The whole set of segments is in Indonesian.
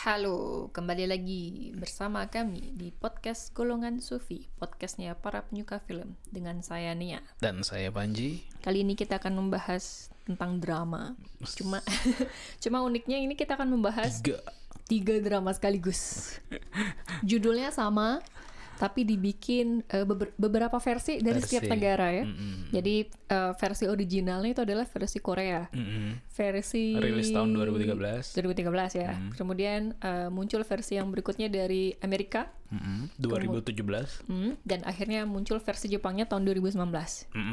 Halo, kembali lagi bersama kami di podcast Golongan Sufi, podcastnya para penyuka film dengan saya Nia. Dan saya Panji. Kali ini kita akan membahas tentang drama. Cuma, cuma uniknya ini kita akan membahas Tiga. tiga drama sekaligus. Judulnya sama, tapi dibikin eh, beber- beberapa versi dari setiap Versi. negara ya. Mm-mm. Jadi eh, versi originalnya itu adalah versi Korea. Mm-mm. Versi Rilis tahun 2013. 2013 ya. Kemudian eh, muncul versi yang berikutnya dari Amerika. Mm-mm. 2017. Hmm, dan akhirnya muncul versi Jepangnya tahun 2019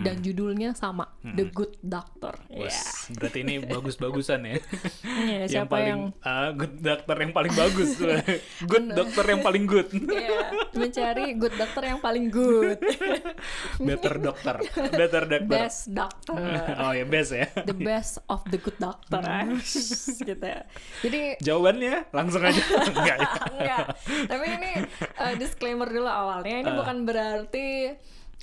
dan judulnya sama The Good Doctor. Wes, Ya. berarti ini bagus-bagusan ya. Iya, yang siapa paling yang ah, good dokter yang paling bagus. good dokter yang paling good. Iya, mencari good doctor yang paling good. Better dokter. Better dokter. Best doctor. oh ya best ya. The best of the good doctor. gitu. Jadi Jawabannya langsung aja. Enggak ya. enggak. Tapi ini uh, disclaimer dulu awalnya. Ini bukan berarti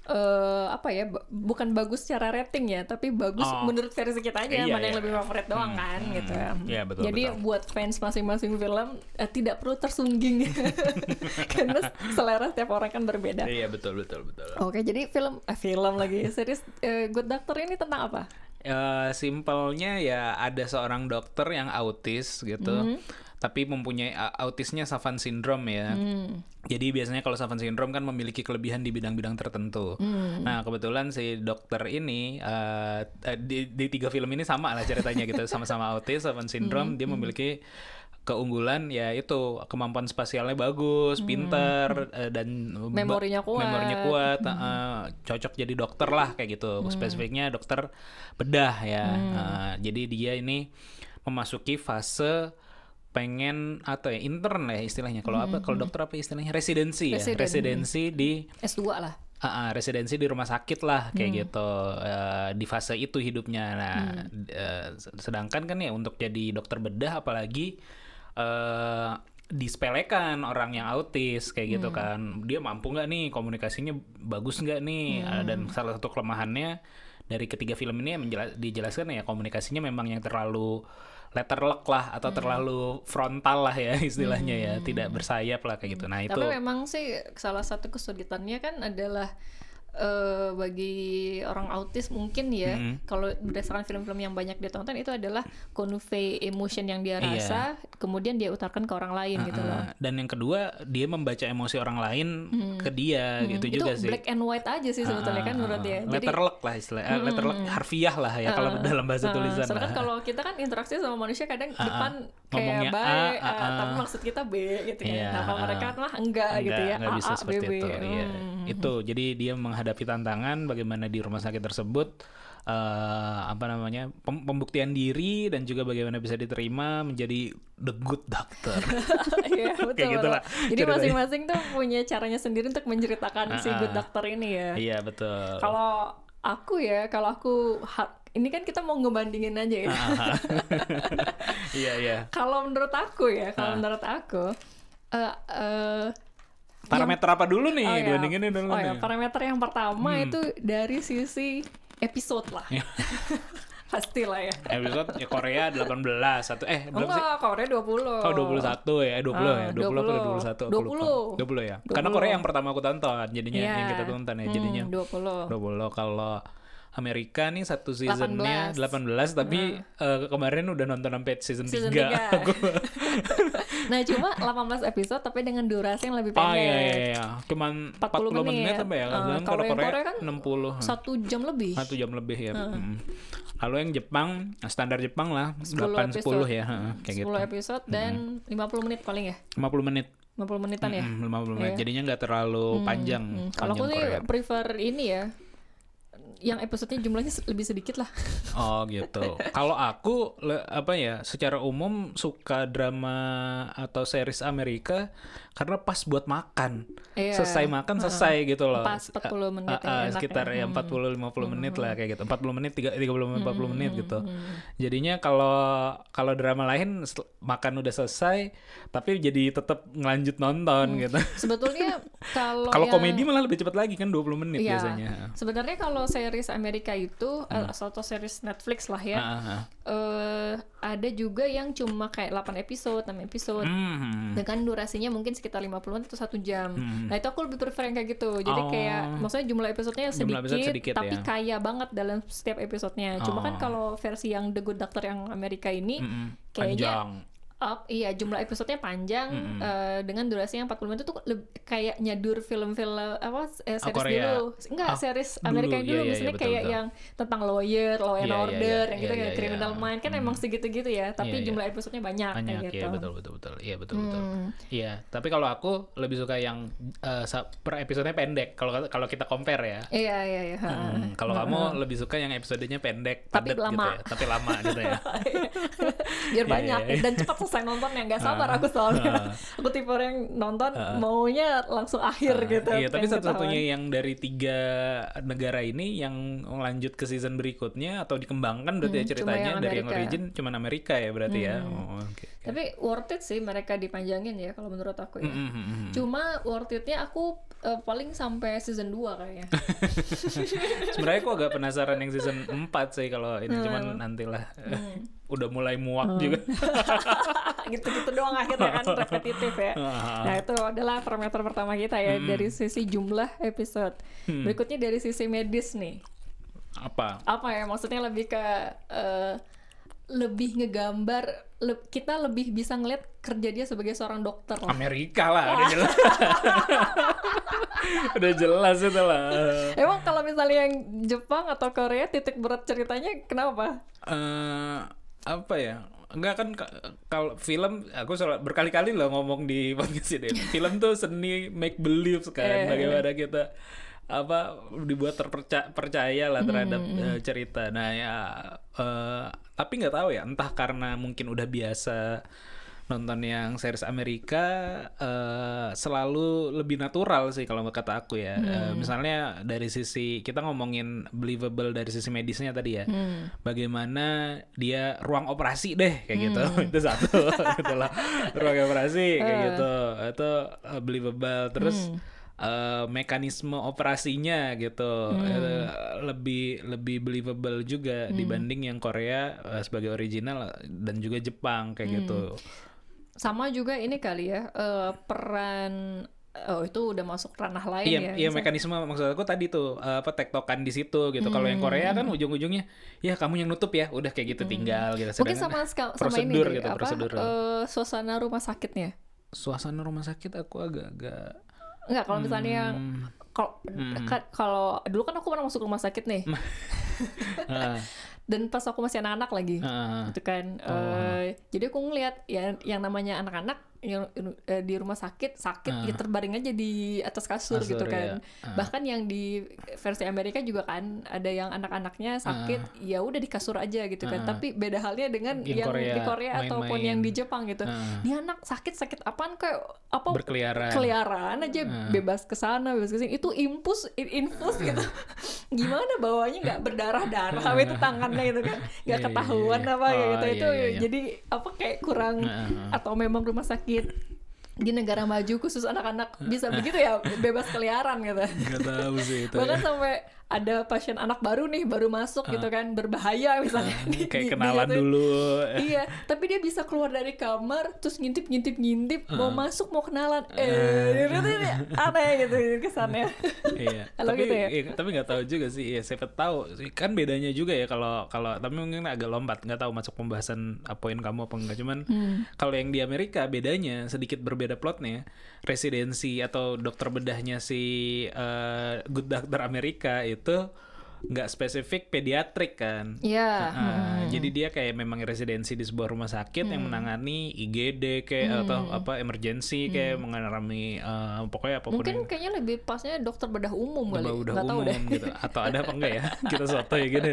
eh apa ya bu- bukan bagus secara rating ya tapi bagus Oh. menurut versi kita aja Iya, mana yang iya. lebih favorit doang kan gitu ya Iya, betul, jadi betul. buat fans masing-masing film eh, tidak perlu tersungging karena selera setiap orang kan berbeda Iya betul betul betul. oke jadi film eh, film lagi series eh, Good Doctor ini tentang apa Eh, simpelnya ya ada seorang dokter yang autis gitu. Tapi mempunyai autisnya Savant syndrome ya. Jadi biasanya kalau Savant syndrome kan memiliki kelebihan di bidang-bidang tertentu. Nah, kebetulan si dokter ini eh, di, di tiga film ini sama lah ceritanya gitu, sama-sama autis Savant syndrome, dia memiliki keunggulan ya itu kemampuan spasialnya bagus, pinter eh, dan Memorinya kuat. memorinya kuat, eh, cocok jadi dokter lah kayak gitu. Spesifiknya dokter bedah ya. Eh, jadi dia ini memasuki fase pengen atau ya intern lah ya istilahnya. Kalau apa kalau dokter apa istilahnya residensi ya. Residen. Residensi di S2 lah Ah, ah, residensi di rumah sakit lah kayak gitu Eh, di fase itu hidupnya. Nah, eh, sedangkan kan ya untuk jadi dokter bedah apalagi eh disepelekan orang yang autis kayak gitu kan. Dia mampu nggak nih komunikasinya bagus nggak nih? Eh, dan salah satu kelemahannya dari ketiga film ini menjela- dijelaskan ya komunikasinya memang yang terlalu letterlock lah atau terlalu frontal lah ya istilahnya ya, tidak bersayap lah kayak gitu. Nah, itu Tapi memang sih salah satu kesulitannya kan adalah eh, bagi orang autis mungkin ya kalau berdasarkan film-film yang banyak dia tonton itu adalah convey emotion yang dia Iya. rasa kemudian dia utarakan ke orang lain gitu loh. Uh, dan yang kedua dia membaca emosi orang lain ke dia gitu itu juga sih. black and white aja sih sebetulnya kan menurut dia. Jadi letterlock lah istilah, eh, letterlock harfiah lah ya kalau dalam bahasa Uh, tulisan. sedangkan lah. kalau kita kan interaksi sama manusia kadang depan Ngomongnya kayak baik, uh, A. tapi maksud kita B gitu kan. Iya, Nah kalau mereka mah enggak, gitu ya, nggak A, bisa A, seperti B, B. itu. Iya. Hmm. Itu jadi dia menghadapi tantangan bagaimana di rumah sakit tersebut eh, apa namanya pem- pembuktian diri dan juga bagaimana bisa diterima menjadi the good doctor. Iya betul. Kayak gitu betul. lah Jadi masing-masing tuh punya caranya sendiri untuk menceritakan si Ah, good ah. doctor ini ya. Iya betul. Kalau aku ya, kalau aku ini kan kita mau ngebandingin aja ya. Ah. Iya iya. kalau menurut aku ya, Ah. kalau menurut aku eh eh, Parameter apa dulu nih? oh ya, Dibandingin dulu oh ya, nih. Hmm. parameter yang pertama itu dari sisi episode lah. Iya. Pastilah ya. Episode ya Korea 18 satu eh berapa sih? Enggak, Korea 20. Oh 21 ya, eh 20 ya, Ah, 20 apa 20. 21 aku lupa. 20. 20 ya. Karena 20. Korea yang pertama aku tonton, jadinya Iya. yang kita tonton ya, jadinya Hmm, 20. 20. Kalau Amerika nih satu seasonnya 18. 18, tapi eh, kemarin udah nonton sampai season, Season 3. 3. nah, cuma 18 episode tapi dengan durasi yang lebih pendek. Oh iya iya iya, cuman 40 40, menit. menit. apa ya? Ah, Kalau yang Korea, Korea kan 60. Satu jam lebih. Satu jam lebih ya. Mm. Lalu yang Jepang, standar Jepang lah 10 8 episode. 10 ya, heeh, 10 kayak gitu. episode dan 50 menit paling ya. 50 menit. 50 menitan ya. Mm, 50 menit. Iya. Jadinya nggak terlalu panjang. Hmm, Kalau aku sih prefer ini ya. Yang episodenya jumlahnya lebih sedikit lah. Oh gitu. Kalau aku le- apa ya, secara umum suka drama atau series Amerika karena pas buat makan. Iya. Selesai makan selesai gitu loh. Pas 40 menit ya, Ah, ah, enak sekitar ya. ya 40 50 menit lah kayak gitu. 40 menit 3 30 menit 40 menit Hmm, gitu. Jadinya kalau kalau drama lain makan udah selesai tapi jadi tetap ngelanjut nonton gitu. Sebetulnya kalau Kalau yang- komedi malah lebih cepat lagi kan 20 menit Iya. biasanya. Sebenarnya kalau series series Amerika itu hmm. atau series Netflix lah ya. Ah. eh ada juga yang cuma kayak 8 episode, 6 episode. Hmm. Dengan durasinya mungkin sekitar 50 menit atau satu jam. Hmm. Nah, itu aku lebih prefer yang kayak gitu. Jadi Oh. kayak maksudnya jumlah episodenya Jumlah sedikit, episode sedikit tapi ya. kaya banget dalam setiap episodenya. Cuma kan Oh. kalau versi yang The Good Doctor yang Amerika ini Mm-mm. kayaknya Panjang. Up iya jumlah episodenya panjang Mm-mm. eh, dengan durasi yang 40 menit itu kayak nyadur film-film apa eh, series Korea. dulu enggak Ah, series dulu. Amerika Iya, dulu iya, misalnya iya, betul, kayak betul. yang tentang lawyer law and Iya, iya, order iya, yang gitu iya, kayak iya, criminal iya. mind kan Hmm. emang segitu-gitu ya tapi Iya, iya. jumlah episodenya banyak, banyak kayak gitu ya betul betul betul iya betul betul Hmm. iya tapi kalau aku lebih suka yang sa- per episodenya pendek kalau kalau kita compare ya iya iya iya Hmm, kalau kamu lebih suka yang episodenya pendek Tapi padat gitu lama. ya tapi lama gitu ya biar Iya, banyak iya, iya. dan cepat selesai nontonnya nggak sabar Ah, aku soalnya ah. aku tipe orang yang nonton maunya langsung akhir Ah, gitu iya tapi satu-satunya yang dari tiga negara ini yang lanjut ke season berikutnya atau dikembangkan berarti ya Hmm, cuma ceritanya yang dari yang Amerika. origin cuman Amerika ya berarti ya Hmm. oh, oke oke. tapi worth it sih mereka dipanjangin ya kalau menurut aku ya Mm, mm, mm, mm. Cuma worth it-nya aku eh, paling sampai season 2 kayaknya. Sebenarnya aku agak penasaran yang season 4 sih kalau ini Hmm. cuman nantilah eh, udah mulai muak juga. Gitu-gitu doang akhirnya kan repetitif ya. Ah. Nah, itu adalah parameter pertama kita ya Hmm. dari sisi jumlah episode. Berikutnya dari sisi medis nih. Apa? Apa ya maksudnya lebih ke eh, lebih ngegambar le- kita lebih bisa ngeliat kerja dia sebagai seorang dokter lah. Amerika lah udah jelas. udah jelas itu lah. Emang kalau misalnya yang Jepang atau Korea titik berat ceritanya kenapa? eh apa ya? Enggak kan ka- kalau film aku selalu berkali-kali loh ngomong di podcast ini. Film tuh seni make believe Eh. kan bagaimana kita apa dibuat terpercaya percaya lah terhadap Hmm, eh, cerita. Nah ya eh, tapi nggak tahu ya entah karena mungkin udah biasa nonton yang series Amerika eh, selalu lebih natural sih kalau kata aku ya. Eh, misalnya dari sisi kita ngomongin believable dari sisi medisnya tadi ya. Hmm. Bagaimana dia ruang operasi deh kayak gitu. Itu satu itulah ruang operasi kayak gitu. Itu believable terus eh, mekanisme operasinya gitu eh, lebih lebih believable juga dibanding yang Korea eh, sebagai original dan juga Jepang kayak gitu. Sama juga ini kali ya eh, peran oh itu udah masuk ranah lain Iya, ya. iya mekanisme maksud aku tadi tuh eh, apa tektokan di situ gitu. Kalau yang Korea kan ujung-ujungnya ya kamu yang nutup ya, udah kayak gitu tinggal gitu. Mungkin Sedangkan sama ska- sama ini prosedur deh, gitu, apa prosedur. eh, suasana rumah sakitnya. suasana rumah sakit aku agak-agak Enggak kalau misalnya yang Hmm. kalau kan- kalau dulu kan aku pernah masuk rumah sakit nih. Dan pas aku masih anak-anak lagi. ah, Gitu kan. Eh, jadi aku ngeliat ya yang namanya anak-anak yang eh, di rumah sakit sakit ya terbaring aja di atas kasur, Kasur, gitu ya. kan. Bahkan yang di versi Amerika juga kan ada yang anak-anaknya sakit ya udah di kasur aja gitu kan. Tapi beda halnya dengan Yang Korea, di Korea ataupun main-main. yang di Jepang gitu. Ini anak sakit sakit apaan kayak apa berkeliaran. keliaran aja bebas ke sana bebas ke sini itu impus in- infus gitu gimana bawanya nggak berdarah darah itu tangannya gitu kan nggak Iya, iya, ketahuan iya. apa kayak Oh, gitu iya, itu iya, iya. jadi apa kayak kurang Heeh. atau memang rumah sakit di negara maju khusus anak-anak bisa begitu ya bebas keliaran gitu Gak tahu sih itu. bahkan ya. sampai ada pasien anak baru nih baru masuk gitu kan berbahaya misalnya Di- kayak di- kenalan dijatuhin. dulu. iya tapi dia bisa keluar dari kamar terus ngintip ngintip ngintip mau masuk mau kenalan Ah. eh itu tuh aneh gitu kesannya iya. Tapi gitu ya? iya, tapi nggak tahu juga sih. Ya, siapa tahu kan bedanya juga ya kalau kalau tapi mungkin agak lompat nggak tahu masuk pembahasan poin kamu apa enggak. Cuman Hmm. kalau yang di Amerika bedanya sedikit berbeda plotnya. Residensi atau dokter bedahnya si eh, Good Doctor Amerika itu nggak spesifik pediatrik kan. Iya. Ah, Jadi dia kayak memang residensi di sebuah rumah sakit yang menangani IGD kayak atau apa emergency kayak mengalami eh, pokoknya apa pun mungkin yang kayaknya lebih pasnya dokter bedah umum kali tahu umum deh. gitu. Atau ada apa enggak ya? Kita soto ya gitu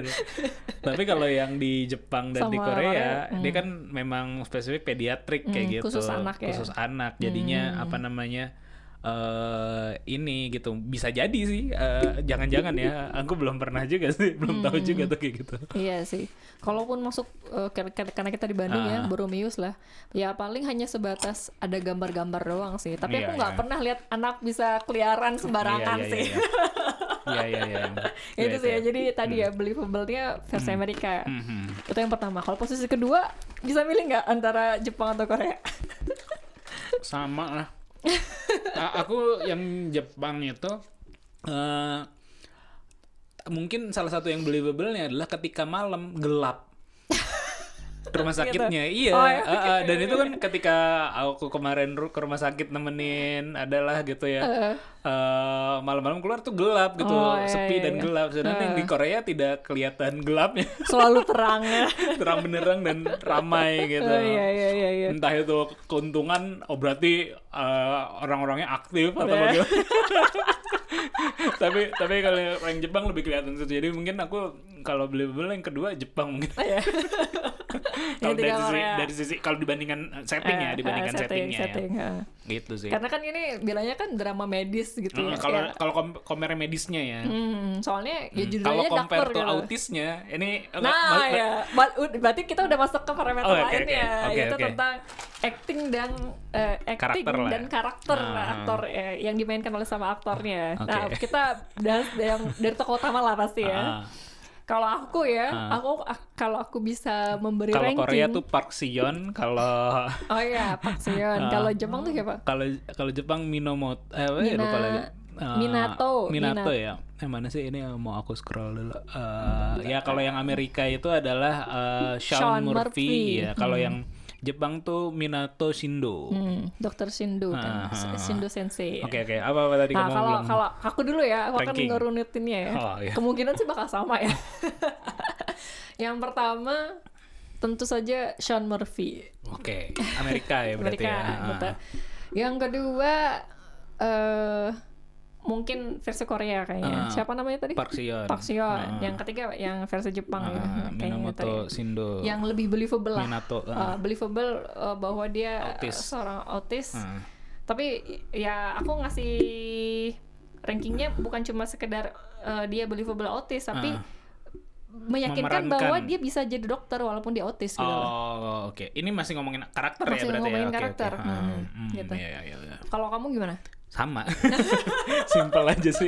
tapi kalau yang di Jepang dan di Sama Korea Korea, dia kan memang spesifik pediatrik kayak Hmm, gitu. khusus anak ya. khusus anak. Jadinya apa namanya eh ini gitu bisa jadi sih eh, jangan-jangan ya aku belum pernah juga sih belum tahu juga tuh kayak gitu iya sih kalaupun masuk eh, kar- karena kita di Bandung ya Ah. Boromius lah ya paling hanya sebatas ada gambar-gambar doang sih tapi Iya, aku nggak iya. pernah lihat anak bisa keliaran sembarangan Iya, iya, sih iya, iya. Iya iya iya. itu sih ya. Jadi tadi ya believable-nya versi Amerika. Mhm. Itu yang pertama. Kalau posisi kedua bisa milih nggak antara Jepang atau Korea? Sama lah. Aku yang Jepang itu eh mungkin salah satu yang believable-nya adalah ketika malam gelap. Rumah sakitnya. Iya Oh, ya, oke, eh, dan oke, itu kan ketika aku kemarin ke rumah sakit nemenin adalah gitu ya Eh, malam-malam keluar tuh gelap gitu Oh, iya, sepi iya, dan iya. gelap. Sedangkan yang di Korea tidak kelihatan gelapnya. Selalu terang. Ya. terang benerang dan ramai gitu. Oh, iya iya iya iya. entah itu keuntungan oh berarti eh, orang-orangnya aktif atau Iya. bagaimana? Tapi tapi kalau yang Jepang lebih kelihatan jadi mungkin aku kalau beli beli yang kedua Jepang mungkin. Iya. kalau dari sisi dari sisi kalau dibandingkan setting ya Eh, dibandingkan eh, setting, settingnya setting, ya eh. gitu sih Karena kan ini bilangnya kan drama medis gitu Hmm, ya. kalau Ya. kalau kom compare medisnya ya Hmm, soalnya ya judulnya kalau dokter to gitu. autisnya ini Nah, ya. Berarti kita udah masuk ke parameter Oh, oke, lain oke. ya, Oke, yaitu oke. tentang acting dan eh, acting Karakter lah. dan karakter Ah. aktor eh, yang dimainkan oleh sama aktornya. Oke. Nah, kita bahas yang dari tokoh utama lah pasti ya. Ah. Kalau aku ya, Ah. aku ak- kalau aku bisa memberi kalau ranking. Korea tuh Park Seo-yeon kalau Oh iya, Park. Ah. Kalau Jepang tuh siapa? kalau kalau Jepang Minomoto eh apa ya, Mina- lupa lagi Eh, Minato, Minato Minato. ya yang mana sih ini mau aku scroll dulu Eh, ya kalau yang Amerika itu adalah eh, Sean, Sean Murphy, Murphy. ya kalau yang Jepang tuh Minato Shindo oke Hmm, Dokter Shindo kan, ah. Shindo Sensei. oke apa apa tadi Nah kamu kalau bilang kalau aku dulu ya, aku Ranking. akan ngerunutinnya ya. Oh, iya. Kemungkinan sih bakal sama ya. Yang pertama tentu saja Sean Murphy, oke Amerika ya berarti Amerika. ya betul. Yang kedua eh mungkin versi Korea kayaknya. Ah. Siapa namanya tadi? Park Seo Park Seo-yeon. Yang ketiga yang versi Jepang ya. Ah, Kayaknya tadi. Minamoto Shindo Yang lebih believable lah. Minato Uh, believable uh, bahwa dia Autis. uh, seorang autis. Ah. Tapi ya aku ngasih rankingnya bukan cuma sekedar uh, dia believable autis, tapi Ah. Meyakinkan bahwa dia bisa jadi dokter walaupun dia autis gitu. Oh, oke. Ini masih ngomongin karakter Masih ya berarti ngomongin ya. Karakter. oke. Hmm, Ah, hmm, gitu. iya, iya, iya. Kalau kamu gimana? sama simple aja sih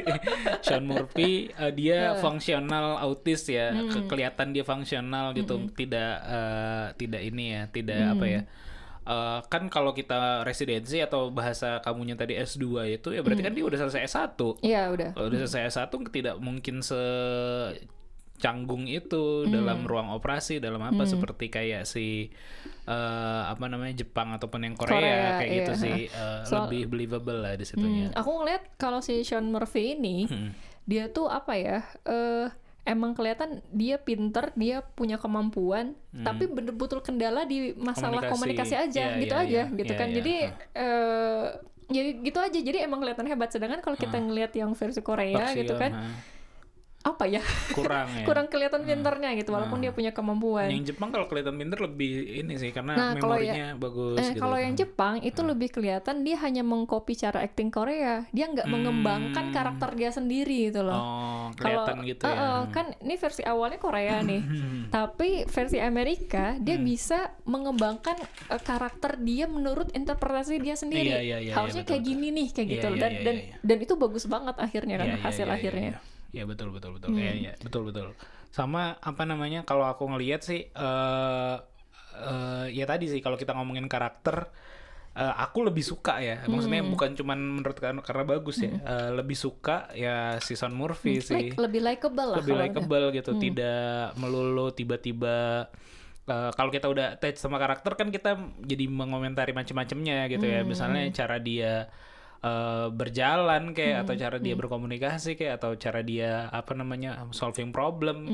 Sean Murphy eh, dia fungsional autis ya Ke- kelihatan dia fungsional gitu tidak eh, tidak ini ya tidak apa ya Eh, kan kalau kita residensi atau bahasa kamunya tadi S2 itu ya berarti kan dia udah selesai S1 Iya udah. kalau udah selesai S1 tidak mungkin secanggung itu dalam ruang operasi dalam apa seperti kayak si eh, apa namanya Jepang ataupun yang Korea, Korea, kayak gitu iya. sih eh, Soal- lebih believable lah di situnya. Hmm, aku ngeliat kalau si Sean Murphy ini Hmm. dia tuh apa ya? eh emang kelihatan dia pinter, dia punya kemampuan, tapi betul-betul kendala di masalah Hmm. Komunikasi. komunikasi, aja, Iya, gitu iya, aja, iya. gitu Iya, kan. iya. Jadi eh jadi gitu aja. Jadi emang kelihatan hebat. Sedangkan kalau kita ngelihat yang versi Korea gitu kan, ha. Apa ya? kurang ya. Kurang kelihatan pinternya gitu, walaupun dia punya kemampuan. Yang Jepang kalau kelihatan pinter lebih ini sih karena Nah, kalau memorinya bagus Eh, gitu. kalau yang Jepang itu lebih kelihatan dia hanya mengcopy cara acting Korea. Dia nggak mengembangkan karakter dia sendiri gitu loh. Oh, Kalau kelihatan gitu eh, ya. eh, kan ini versi awalnya Korea nih. Tapi versi Amerika dia Hmm. bisa mengembangkan eh, karakter dia menurut interpretasi dia sendiri. Iya, iya, iya, Harusnya iya, kayak betul, gini nih kayak Iya, gitu iya, dan iya, dan iya. dan itu bagus banget akhirnya kan Iya, iya, hasil iya, akhirnya. Iya, Iya, betul betul betul. Hmm. Iya, iya, betul betul. Sama apa namanya kalau aku ngelihat sih eh eh, ya tadi sih kalau kita ngomongin karakter eh, aku lebih suka ya. Maksudnya Hmm. bukan cuman menurut karena, karena bagus ya. Eh, lebih suka ya si Son Murphy sih. Like, lebih likable lah lebih likable gitu tidak melulu tiba-tiba eh, kalau kita udah attach sama karakter kan kita jadi mengomentari macam-macamnya gitu ya misalnya cara dia eh, berjalan kayak atau cara dia berkomunikasi kayak atau cara dia apa namanya solving problem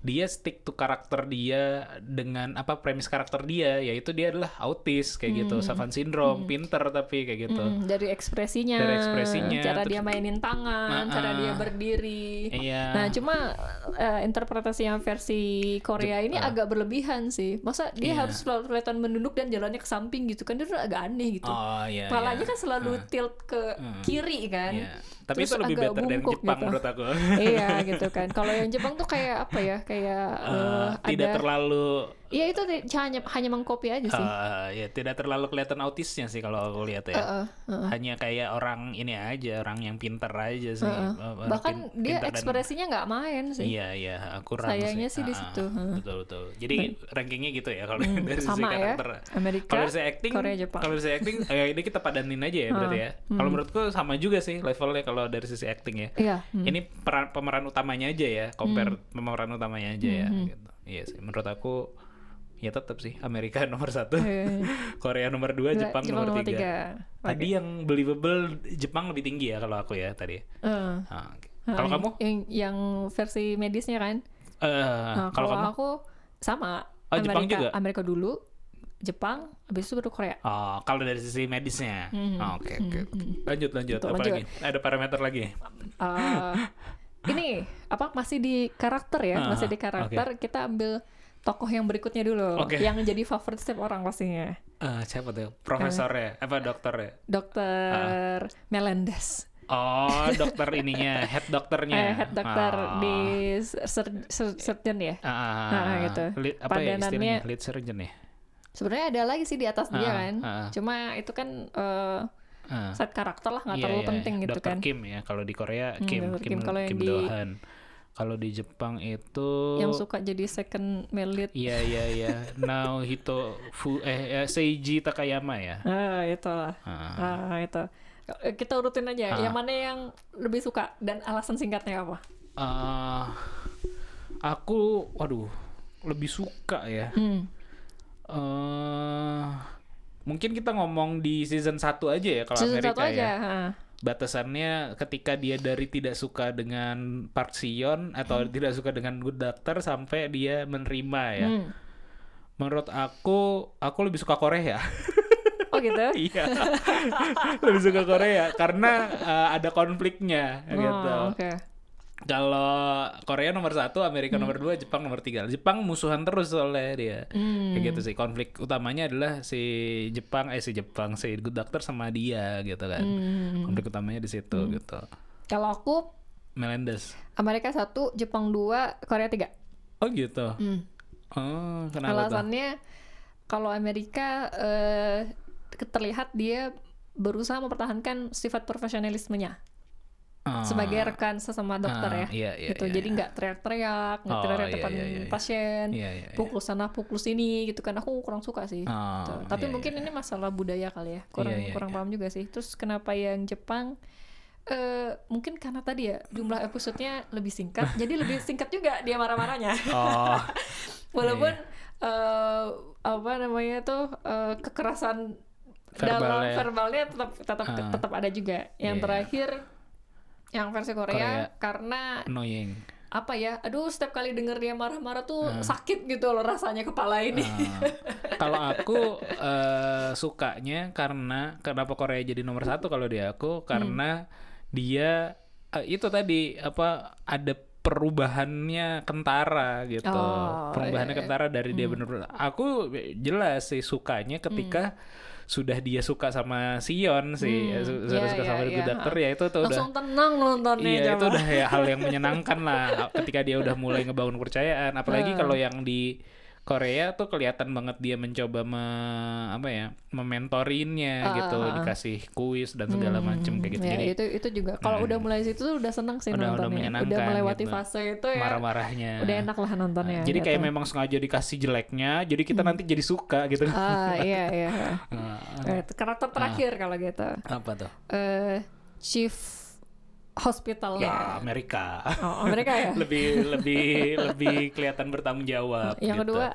dia stick to karakter dia dengan apa premis karakter dia yaitu dia adalah autis kayak gitu Savant syndrome pinter tapi kayak gitu Hmm, dari ekspresinya, Dari ekspresinya, cara terus- dia mainin tangan, cara Ah, dia berdiri. iya Nah, cuma eh, interpretasi yang versi Korea ini agak berlebihan sih. Masa dia Iya. harus kelihatan menunduk dan jalannya ke samping gitu kan? Itu agak aneh gitu. oh iya Kepalanya iya. kan selalu tilt ke kiri kan. Iya. Tapi Terus itu lebih agak better dari bungkuk Jepang gitu. menurut aku. iya gitu kan. Kalau yang Jepang tuh kayak apa ya? Kayak Eh, eh, tidak ada terlalu Iya itu hanya hanya mengcopy aja sih. eh, ya tidak terlalu kelihatan autisnya sih kalau aku lihat ya. Heeh, heeh. Hanya kayak orang ini aja, orang yang pinter aja sih. Eh, eh, Bahkan pin- dia dan- ekspresinya nggak main sih. Iya iya kurang Sayangnya sih di Ah, situ, heeh. Betul betul. Jadi rankingnya gitu ya kalau Hmm, dari sisi ya. karakter. Amerika, Kalau dari sisi acting, Korea, Jepang. kalau dari sisi acting, ya ini kita padanin aja ya berarti ya. Kalau menurutku sama juga sih levelnya kalau dari sisi acting ya. Iya. hmm. Ini peran pemeran utamanya aja ya, compare pemeran utamanya aja ya. Hmm, Gitu. Iya sih, menurut aku ya tetap sih Amerika nomor satu, Iya. Korea nomor dua, Dua, Jepang, nomor tiga. tiga. Tadi yang believable Jepang lebih tinggi ya kalau aku ya tadi. Eh, Ah, oke. nah, Kalau kamu? yang yang versi medisnya kan? Eh, Nah, kalau kalau kamu? aku sama. Oh, Jepang Amerika, juga? Amerika dulu, Jepang, habis itu baru Korea. Oh, kalau dari sisi medisnya. Hmm, Oh, Oke, oke. Lanjut, lanjut. Betul, Apa lanjut. lagi? Ada parameter lagi? Eh, ini apa masih di karakter ya? Ah, masih di karakter. Kita ambil tokoh yang berikutnya dulu, Oke. yang jadi favorit setiap orang pastinya. Eh, siapa tuh? Profesornya? Apa dokternya? Dokter Ah. Melendez. Oh, dokter ininya, head dokternya. Eh, head dokter Oh. di sur- sur- surgeon ya. Ah, Nah, gitu. Lead, apa ya Padanannya- istilahnya? Lead surgeon ya? Sebenarnya ada lagi sih di atas dia Ah, kan. ah. Cuma itu kan eh, Ah. set karakter lah nggak Iya, terlalu iya. penting gitu Dokter kan. Kim ya, kalau di Korea Hmm, Kim, Dr. Kim, Kim. Yang Kim di- Do-han. Kalau di Jepang itu Yang suka jadi second male lead. Iya iya iya. Naohito Fu eh eh, Seiji Takayama ya. Ah, itulah. Ah. Ah, itu. Kita urutin aja. Ah. Yang mana yang lebih suka dan alasan singkatnya apa? Eh, aku waduh lebih suka ya. Hmm. eh mungkin kita ngomong di season 1 aja ya kalau Season Amerika satu aja. ya. ah. Batasannya ketika dia dari tidak suka dengan Park Sion atau tidak suka dengan Good Doctor sampai dia menerima ya. Hmm. Menurut aku aku lebih suka Korea. Oh gitu. Iya. lebih suka Korea karena eh, ada konfliknya gitu. Oh, Oke. Kalau Korea nomor satu, Amerika nomor dua, Jepang nomor tiga. Jepang musuhan terus soalnya dia. Hmm. Kayak gitu sih. Konflik utamanya adalah si Jepang, eh si Jepang, si Good Doctor sama dia gitu kan. Hmm. Konflik utamanya di situ gitu. Kalau aku Melendez. Amerika satu, Jepang dua, Korea tiga. Oh gitu. Hmm. Oh, kenapa tuh? Alasannya kalau Amerika eh, terlihat dia berusaha mempertahankan sifat profesionalismenya Ah, sebagai rekan sesama dokter ah, ya. iya, iya, gitu. iya, Jadi iya. nggak teriak-teriak, nggak Oh, teriak iya, depan iya, pasien, pukul sana pukul sini gitu kan. Aku kurang suka sih. Oh, Gitu. Tapi mungkin ini masalah budaya kali ya. Kurang kurang paham juga sih. Terus kenapa yang Jepang eh mungkin karena tadi ya jumlah episodenya lebih singkat, jadi lebih singkat juga dia marah-marahnya. Oh, Walaupun Iya, eh, apa namanya tuh eh, kekerasan dalam Verbalnya. verbalnya tetap tetap Ah. tetap ada juga. Yang Iya. terakhir yang versi Korea, Korea. karena annoying. apa ya? Aduh, setiap kali denger dia marah-marah tuh Ah. sakit gitu loh rasanya kepala ini. Ah, kalau aku eh, sukanya karena kenapa Korea jadi nomor satu kalau di aku karena dia eh, itu tadi apa ada perubahannya kentara gitu Oh, perubahannya iya, iya. kentara dari dia bener aku jelas sih sukanya ketika sudah dia suka sama Sion sih. Hmm, su- sudah iya, suka sama iya, Good Doctor ya itu tuh udah Langsung tenang nontonnya Iya itu udah ya hal yang menyenangkan lah ketika dia udah mulai ngebangun kepercayaan apalagi Ah. kalau yang di Korea tuh kelihatan banget dia mencoba me, apa ya mementorinnya Ah, gitu ah, ah. dikasih kuis dan segala macem kayak gitu Ya, jadi itu itu juga kalau udah mulai situ tuh udah seneng sih Udah- udah nontonnya. menyenangkan melewati gitu. fase itu ya. marah-marahnya Udah enak lah nontonnya. jadi kayak gitu. memang sengaja dikasih jeleknya jadi kita nanti jadi suka gitu Ah, iya iya. Nah, Eh, karakter terakhir kalau gitu. apa tuh Eh chief hospitalnya. ya Amerika Oh, Amerika ya. lebih lebih lebih kelihatan bertanggung jawab Yang gitu. kedua?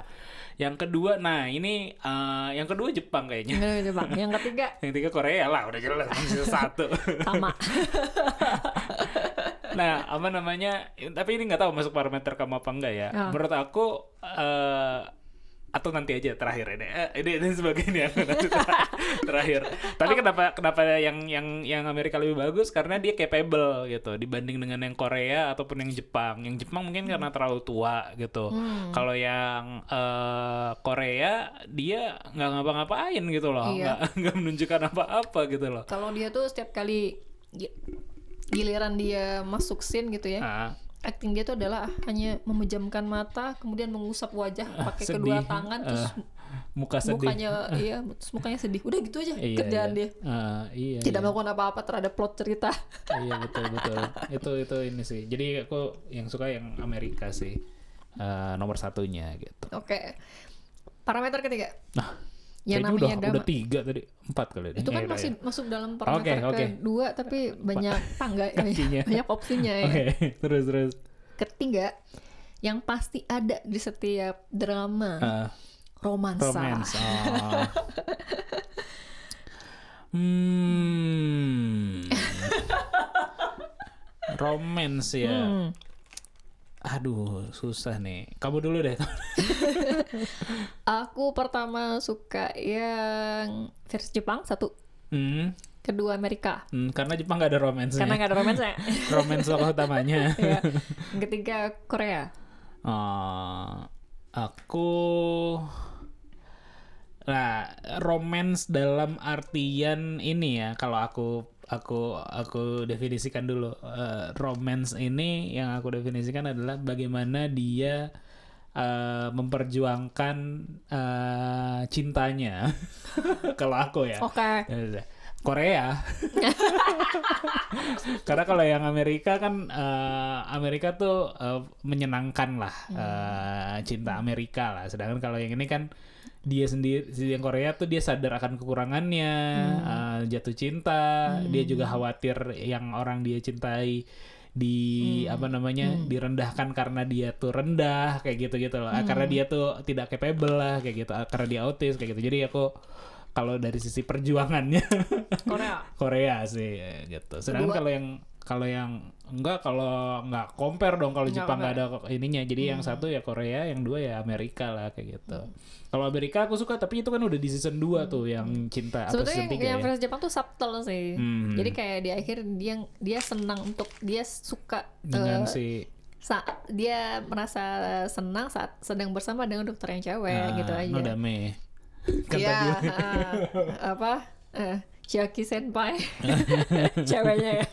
yang kedua nah ini eh, yang kedua Jepang kayaknya Yang kedua Jepang. Yang ketiga Yang tiga Korea lah, udah jelas satu. sama. nah, apa namanya? Tapi ini nggak tahu masuk parameter kamu apa enggak ya. Ah. Menurut aku eh atau nanti aja terakhir ini. Eh, ini, ini sebagai ini aku nanti ter- terakhir. Tapi kenapa kenapa yang yang yang Amerika lebih bagus karena dia capable gitu dibanding dengan yang Korea ataupun yang Jepang. Yang Jepang mungkin karena terlalu tua gitu. Hmm. Kalau yang eh, Korea dia nggak ngapa-ngapain gitu loh, Iya. nggak nggak menunjukkan apa-apa gitu loh. Kalau dia tuh setiap kali gi- giliran dia masuk scene gitu ya. Ah. Acting dia tuh adalah hanya memejamkan mata kemudian mengusap wajah pakai sedih. kedua tangan terus Ah, muka sedih. mukanya iya terus mukanya sedih. Udah gitu aja Iya, kerjaan iya. dia. Ah, iya tidak iya. melakukan apa-apa terhadap plot cerita. Iya betul betul. Itu itu ini sih. Jadi aku yang suka yang Amerika sih. Eh, nomor satunya gitu. Oke. Parameter ketiga. Nah yang kayaknya namanya udah udah tiga tadi empat kali itu kan Ya udah, masih ya. masuk dalam parameter oke. kedua tapi banyak tangga Kakinya. banyak opsinya ya oke terus terus ketiga yang pasti ada di setiap drama Eh, romansa romance oh. hmm romance ya Hmm. Aduh susah nih. Kamu dulu deh. Aku pertama suka yang versi Jepang satu, hmm, kedua Amerika. hmm, karena Jepang gak ada romance Karena nggak ada romance romance tokoh utamanya. Ya. Yang ketiga Korea. Oh, aku nah romance dalam artian ini ya kalau aku aku aku definisikan dulu Eh, romance ini yang aku definisikan adalah bagaimana dia eh, memperjuangkan eh, cintanya kalau aku ya Oke. Ya, Korea. Karena kalau yang Amerika kan eh, Amerika tuh eh, menyenangkan lah eh, cinta Amerika lah. Sedangkan kalau yang ini kan dia sendiri si yang Korea tuh dia sadar akan kekurangannya, eh, jatuh cinta, dia juga khawatir yang orang dia cintai di apa namanya direndahkan karena dia tuh rendah kayak gitu gitu loh. Ah, karena dia tuh tidak capable lah kayak gitu. Ah, karena dia autis kayak gitu. Jadi aku kalau dari sisi perjuangannya Korea. Korea sih gitu. Sedangkan kalau yang kalau yang enggak kalau nggak compare dong kalau Jepang nggak ada ininya. Jadi yang satu ya Korea, yang dua ya Amerika lah kayak gitu. Kalau Amerika aku suka tapi itu kan udah di season 2 tuh yang cinta atau Sebetulnya yang, 3 yang ya. versi Jepang tuh subtle sih. Hmm. Jadi kayak di akhir dia dia senang untuk dia suka Dengan eh, si saat dia merasa senang saat sedang bersama dengan dokter yang cewek ah, gitu aja. Nodame. Kan Iya, tadi ah, apa? Eh, Chiaki senpai ceweknya ya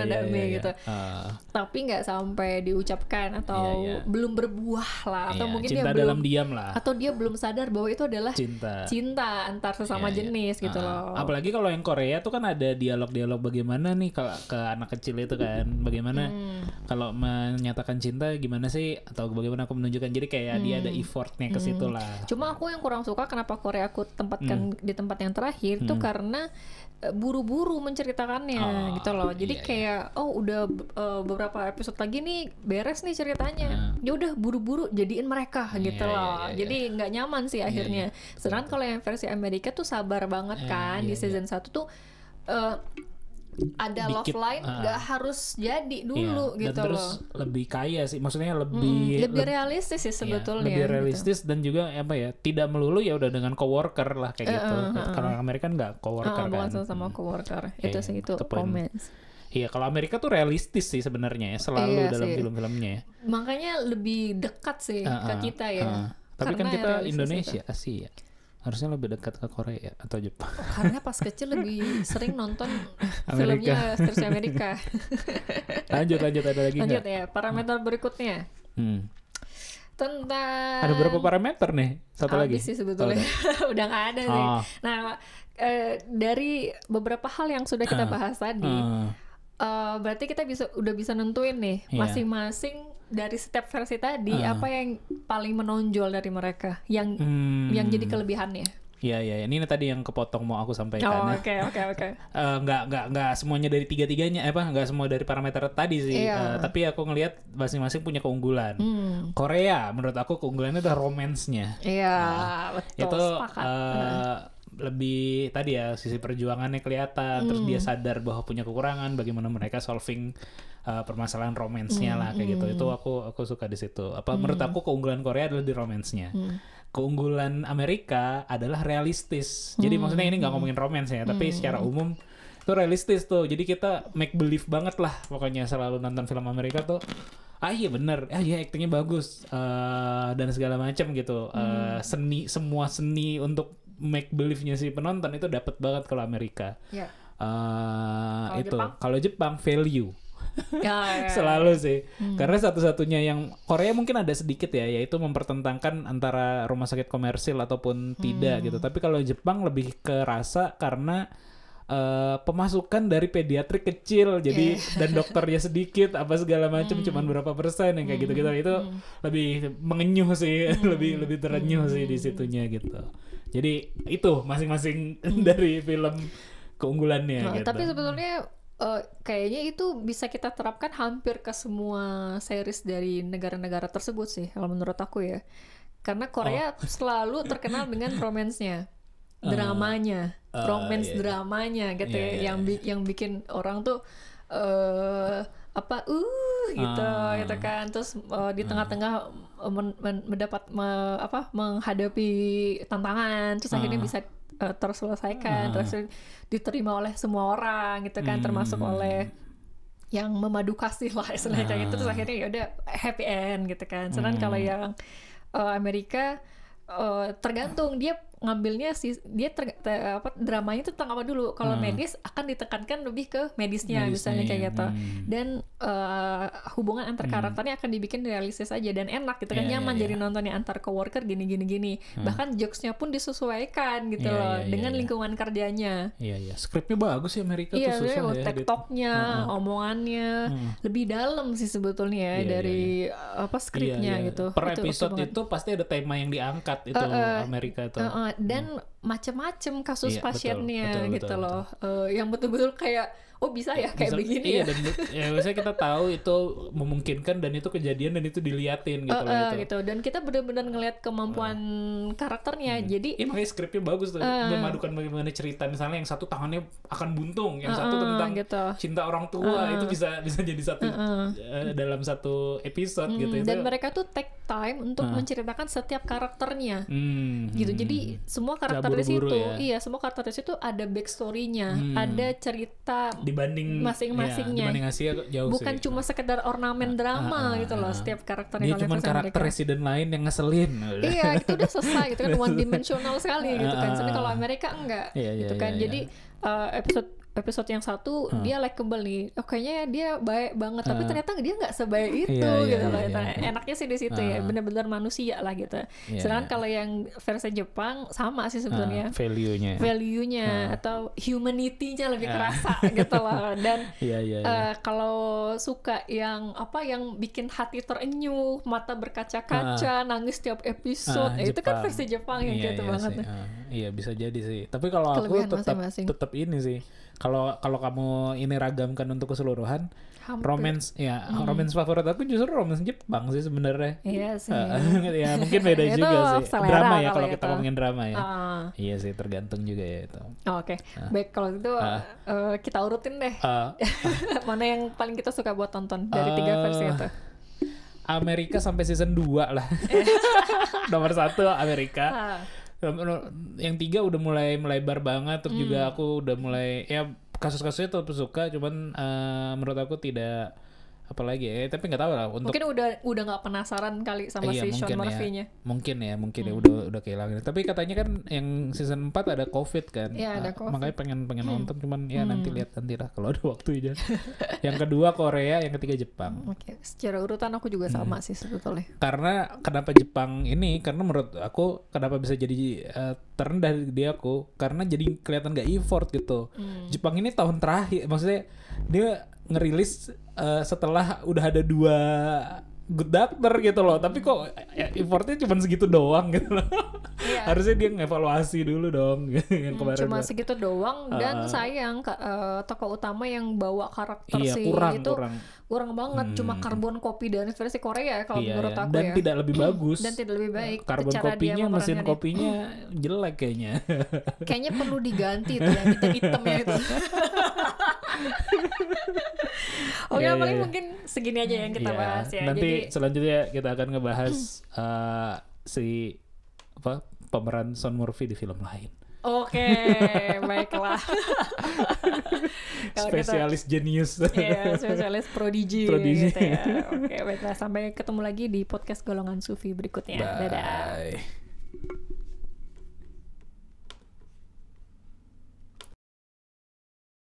ada iya, iya. gitu Ah, tapi nggak sampai diucapkan atau Iya, iya. belum berbuah lah atau mungkin cinta dia dalam belum diam lah. atau dia belum sadar bahwa itu adalah Cinta. cinta antar sesama jenis gitu Ah, loh Apalagi kalau yang Korea tuh kan ada dialog-dialog bagaimana nih kalau ke anak kecil itu kan, bagaimana Hmm. kalau menyatakan cinta gimana sih atau bagaimana aku menunjukkan. Jadi kayak dia ada effortnya ke situ lah. Cuma aku yang kurang suka kenapa Korea aku tempatkan Hmm. di tempat yang terakhir itu karena eh, buru-buru menceritakannya Oh, gitu loh. Jadi iya, iya. kayak oh udah eh, beberapa episode lagi nih beres nih ceritanya. Ya udah buru-buru jadiin mereka gitu Iya, iya, loh. iya, iya. Jadi nggak nyaman sih akhirnya. Sedangkan kalau yang versi Amerika tuh sabar banget Eh, kan iya, di season 1 tuh eh, ada love Dikit, line ah. nggak harus jadi dulu Iya, gitu dan terus loh. lebih kaya sih, maksudnya lebih lebih leb- realistis sih iya, sebetulnya. lebih gitu. realistis dan juga apa ya tidak melulu ya udah dengan coworker lah kayak gitu. Kalau Amerika kan nggak coworker bukan kan. sama coworker. Iya, itu sih itu romance. Iya, kalau Amerika tuh realistis sih sebenarnya ya, selalu Iya dalam film-filmnya ya. Makanya lebih dekat sih Ah, ke ah, kita ya. ah. Tapi kan Karena kita Indonesia, Asia. Harusnya lebih dekat ke Korea atau Jepang. Karena pas kecil lebih sering nonton Amerika. filmnya versi Amerika. lanjut lanjut ada lagi Lanjut nggak? ya, parameter berikutnya Hmm. tentang Ada berapa parameter nih? Satu lagi. Sih sebetulnya. udah nggak ada sih. Oh. Nah, eh, dari beberapa hal yang sudah kita bahas tadi, Ah, eh, berarti kita bisa udah bisa nentuin nih Iya. masing-masing dari setiap versi tadi apa yang paling menonjol dari mereka, yang hmm. yang jadi kelebihannya. Iya iya ini tadi yang kepotong mau aku Oh, sampaikan ya. oke oke oke. Eh, nggak nggak nggak semuanya dari tiga tiganya apa nggak semua dari parameter tadi sih Iya. Eh, tapi aku ngelihat masing-masing punya keunggulan Hmm. Korea menurut aku keunggulannya adalah romance-nya Iya, betul. itu sepakat. eh, lebih tadi ya sisi perjuangannya kelihatan terus dia Hmm. sadar bahwa punya kekurangan bagaimana mereka solving eh, permasalahan romance-nya Hmm, lah kayak gitu. itu aku aku suka di situ. Apa menurut aku keunggulan Korea adalah di romance-nya Hmm. keunggulan Amerika adalah realistis. Jadi Hmm. maksudnya ini nggak ngomongin romance ya tapi secara umum itu realistis tuh. Jadi kita make believe banget lah pokoknya selalu nonton film Amerika tuh. Ah iya bener. Ah iya aktingnya bagus. Eh, dan segala macam gitu. Eh, seni semua seni untuk make believe-nya si penonton itu dapat banget kalau Amerika. Ya. Eh, Kalau itu. Jepang? kalau Jepang value Ya, ya, Selalu sih. Karena satu-satunya yang Korea mungkin ada sedikit ya, yaitu mempertentangkan antara rumah sakit komersil ataupun tidak gitu. Tapi kalau Jepang lebih kerasa karena eh, pemasukan dari pediatrik kecil, jadi dan dokternya sedikit, apa segala macam, cuman berapa persen yang kayak gitu-gitu. Itu lebih mengenyuh sih, lebih lebih terenyuh sih di situnya gitu. Jadi itu masing-masing dari film keunggulannya Nah, gitu. Tapi sebetulnya eh, kayaknya itu bisa kita terapkan hampir ke semua series dari negara-negara tersebut sih, kalau menurut aku ya. Karena Korea Oh. selalu terkenal dengan romance-nya, dramanya, Ah, romance iya, iya. dramanya gitu Iya, ya, iya, yang bi- yang bikin orang tuh eh apa uh gitu Ah. gitu kan terus eh, di tengah-tengah eh, men- men- mendapat me- apa menghadapi tantangan terus akhirnya Ah. bisa eh, terselesaikan terus diterima oleh semua orang gitu kan termasuk Hmm. oleh yang memadu kasih lah istilahnya kayak gitu terus Ah. akhirnya ya udah happy end gitu kan sedangkan kalau Hmm. yang eh, Amerika eh, tergantung dia ngambilnya sih dia ter, te- apa dramanya itu tentang apa dulu? Kalau Hmm. medis akan ditekankan lebih ke medisnya, Medisnya, misalnya kayak gitu. hmm. dan eh, hubungan antar karakternya akan dibikin realistis aja dan enak gitu kan. Iya, nyaman iya, jadi nontonnya antar coworker gini gini gini bahkan jokesnya pun disesuaikan gitu Iya, loh iya, iya, dengan iya. lingkungan kerjanya. Iya iya, skripnya bagus sih Amerika Iya, tuh susah sebenarnya ya. tektoknya, omongannya. Lebih dalam sih sebetulnya ya Iya, dari apa Iya, skripnya iya. gitu. Per Itu episode itu pasti ada tema yang diangkat itu Amerika. Uh, uh, dan macam-macam kasus Iya, betul, pasiennya betul, gitu betul, loh, Uh, yang betul-betul kayak oh bisa ya kayak Bisa- begini iya, ya. dan ya biasanya kita tahu itu memungkinkan dan itu kejadian dan itu diliatin gitu Uh, uh, itu. gitu dan kita benar-benar ngelihat kemampuan karakternya jadi Iya makanya skripnya bagus tuh memadukan bagaimana cerita misalnya yang satu tangannya akan buntung, yang satu Uh, uh, tentang gitu. cinta orang tua itu bisa bisa jadi satu eh, dalam satu episode gitu Hmm, itu. dan mereka tuh take time untuk menceritakan setiap karakternya Hmm, gitu hmm. jadi semua karakter di situ ya. iya semua karakter di situ ada backstorynya ada cerita dibanding masing-masingnya. ya, dibanding Asia jauh bukan sih. cuma sekedar ornamen drama gitu loh setiap karakternya Dia kalau cuma karakter Amerika. resident lain yang ngeselin. iya itu udah selesai gitu kan one dimensional sekali gitu kan sedangkan kalau Amerika enggak Iya, iya, gitu kan iya, jadi uh, episode episode yang satu dia likable nih oh kayaknya dia baik banget tapi ternyata dia nggak sebaik itu Iya, iya, gitu loh iya, Nah, iya. enaknya sih di situ ya benar-benar manusia lah gitu Iya, sedangkan iya. kalau yang versi Jepang sama sih Ah, sebenarnya value-nya. value-nya atau humanity-nya lebih kerasa gitu loh dan Iya, iya, iya. Eh, kalau suka yang apa yang bikin hati terenyuh, mata berkaca-kaca, nangis tiap episode, Ah, eh, itu kan versi Jepang yang Iya, gitu iya banget. Ah, iya bisa jadi sih. Tapi kalau aku tetap tetap ini sih. Kalau kalau kamu ini ragamkan untuk keseluruhan, Hampir. romance ya romance favorit aku justru romance Jepang sih sebenarnya. Iya sih. Ya mungkin beda Itu juga sih. Drama ya kalau itu. kita ngomongin drama ya. Ah. Iya sih tergantung juga ya itu. Oh, Oke, baik kalau gitu eh, kita urutin deh Ah, mana yang paling kita suka buat tonton dari tiga Eh, versi itu. Amerika sampai season 2 lah. Nomor satu Amerika. Yang tiga udah mulai melebar banget. Terus juga Hmm. aku udah mulai ya kasus-kasusnya tetap suka. Cuman eh, menurut aku tidak apalagi ya. Tapi nggak tahu lah untuk Mungkin udah udah nggak penasaran kali sama Iya, si Sean mungkin ya. Murphy-nya. Mungkin ya, mungkin Hmm. ya udah udah kehilangan. Tapi katanya kan yang season 4 ada Covid kan. Iya, ada Ah, Covid. Hmm. Makanya pengen pengen nonton cuman ya nanti lihat nanti lah kalau ada waktu aja. yang kedua Korea, yang ketiga Jepang. Oke, secara urutan aku juga Hmm. sama sih sebetulnya. Karena kenapa Jepang ini? Karena menurut aku kenapa bisa jadi eh, terendah di aku? Karena jadi kelihatan gak effort gitu. Hmm. Jepang ini tahun terakhir, maksudnya dia ngerilis eh, setelah udah ada dua good doctor gitu loh. Tapi kok eh, effortnya cuma segitu doang gitu loh. Iya. Harusnya dia ngevaluasi dulu dong yang Hmm, kemarin. cuma gua- segitu doang dan sayang ka- eh, tokoh utama yang bawa karakter Iya, si kurang, itu kurang. kurang banget cuma karbon kopi dari versi Korea ya kalau Iya, menurut iya. aku dan ya tidak lebih bagus. dan tidak lebih baik Karbon cara kopinya, mesin kopinya jelek kayaknya. kayaknya perlu diganti tuh yang hitam-hitamnya itu Oke, Iya, iya, paling iya. mungkin segini aja yang kita Iya, bahas ya. Nanti Jadi selanjutnya kita akan ngebahas eh, si apa pemeran Son Murphy di film lain. oke, baiklah. Kalau kita- Spesialis jenius. Iya, spesialis prodigi, Prodigi. gitu ya. Oke, baiklah. Sampai ketemu lagi di podcast Golongan Sufi berikutnya. Dadah. Bye.